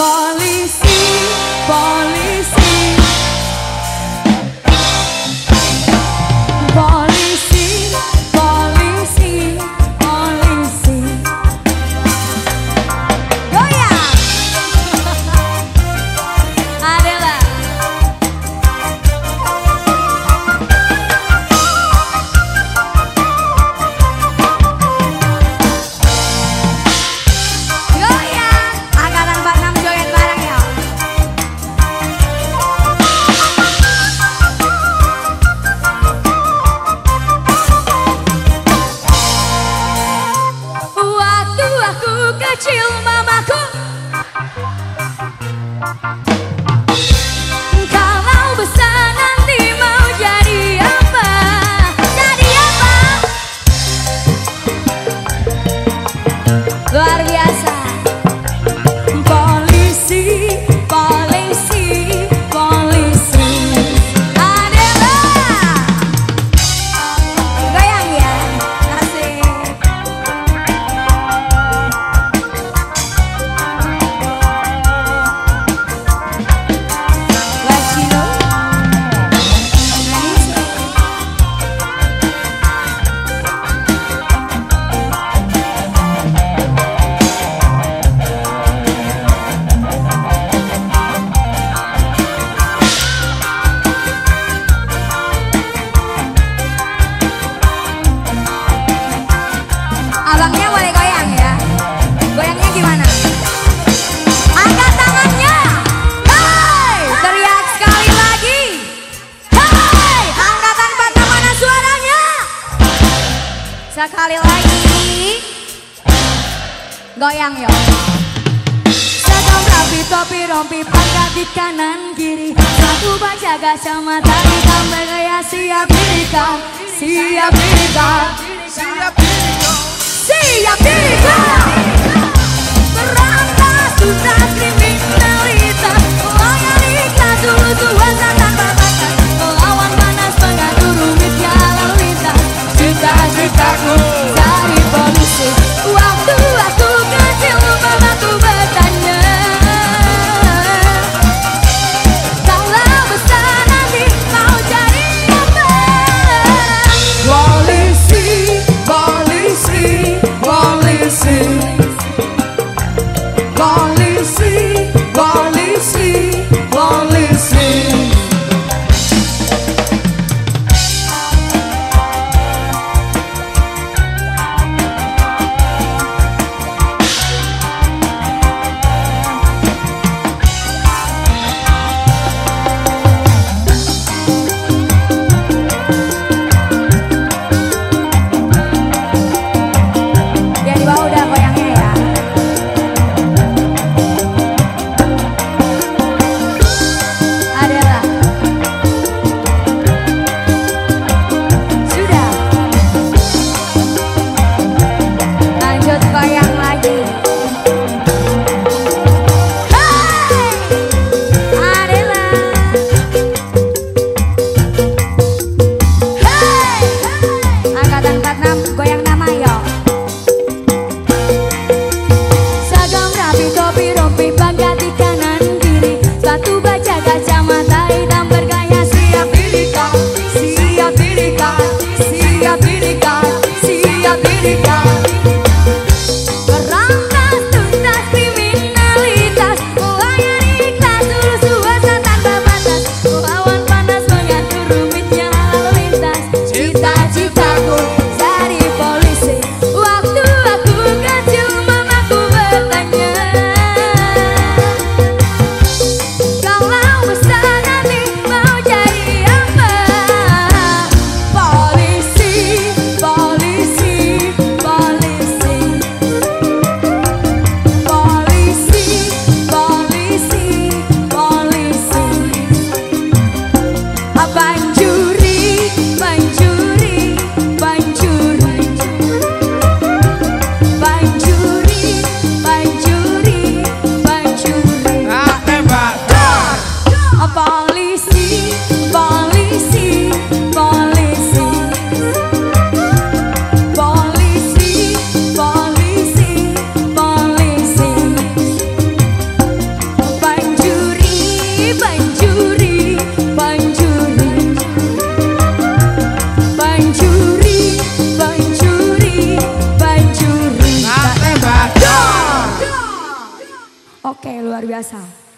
falling. Aku kecil mamaku Sekali lagi. Goyang yo. Sedang rapi topi rompi pangkat di kanan kiri. Satu baca kacamata ditambah gaya siap dirikan. Siap dirikan. Siap dirikan. Siap dirikan. Berantas saco. Oke luar biasa.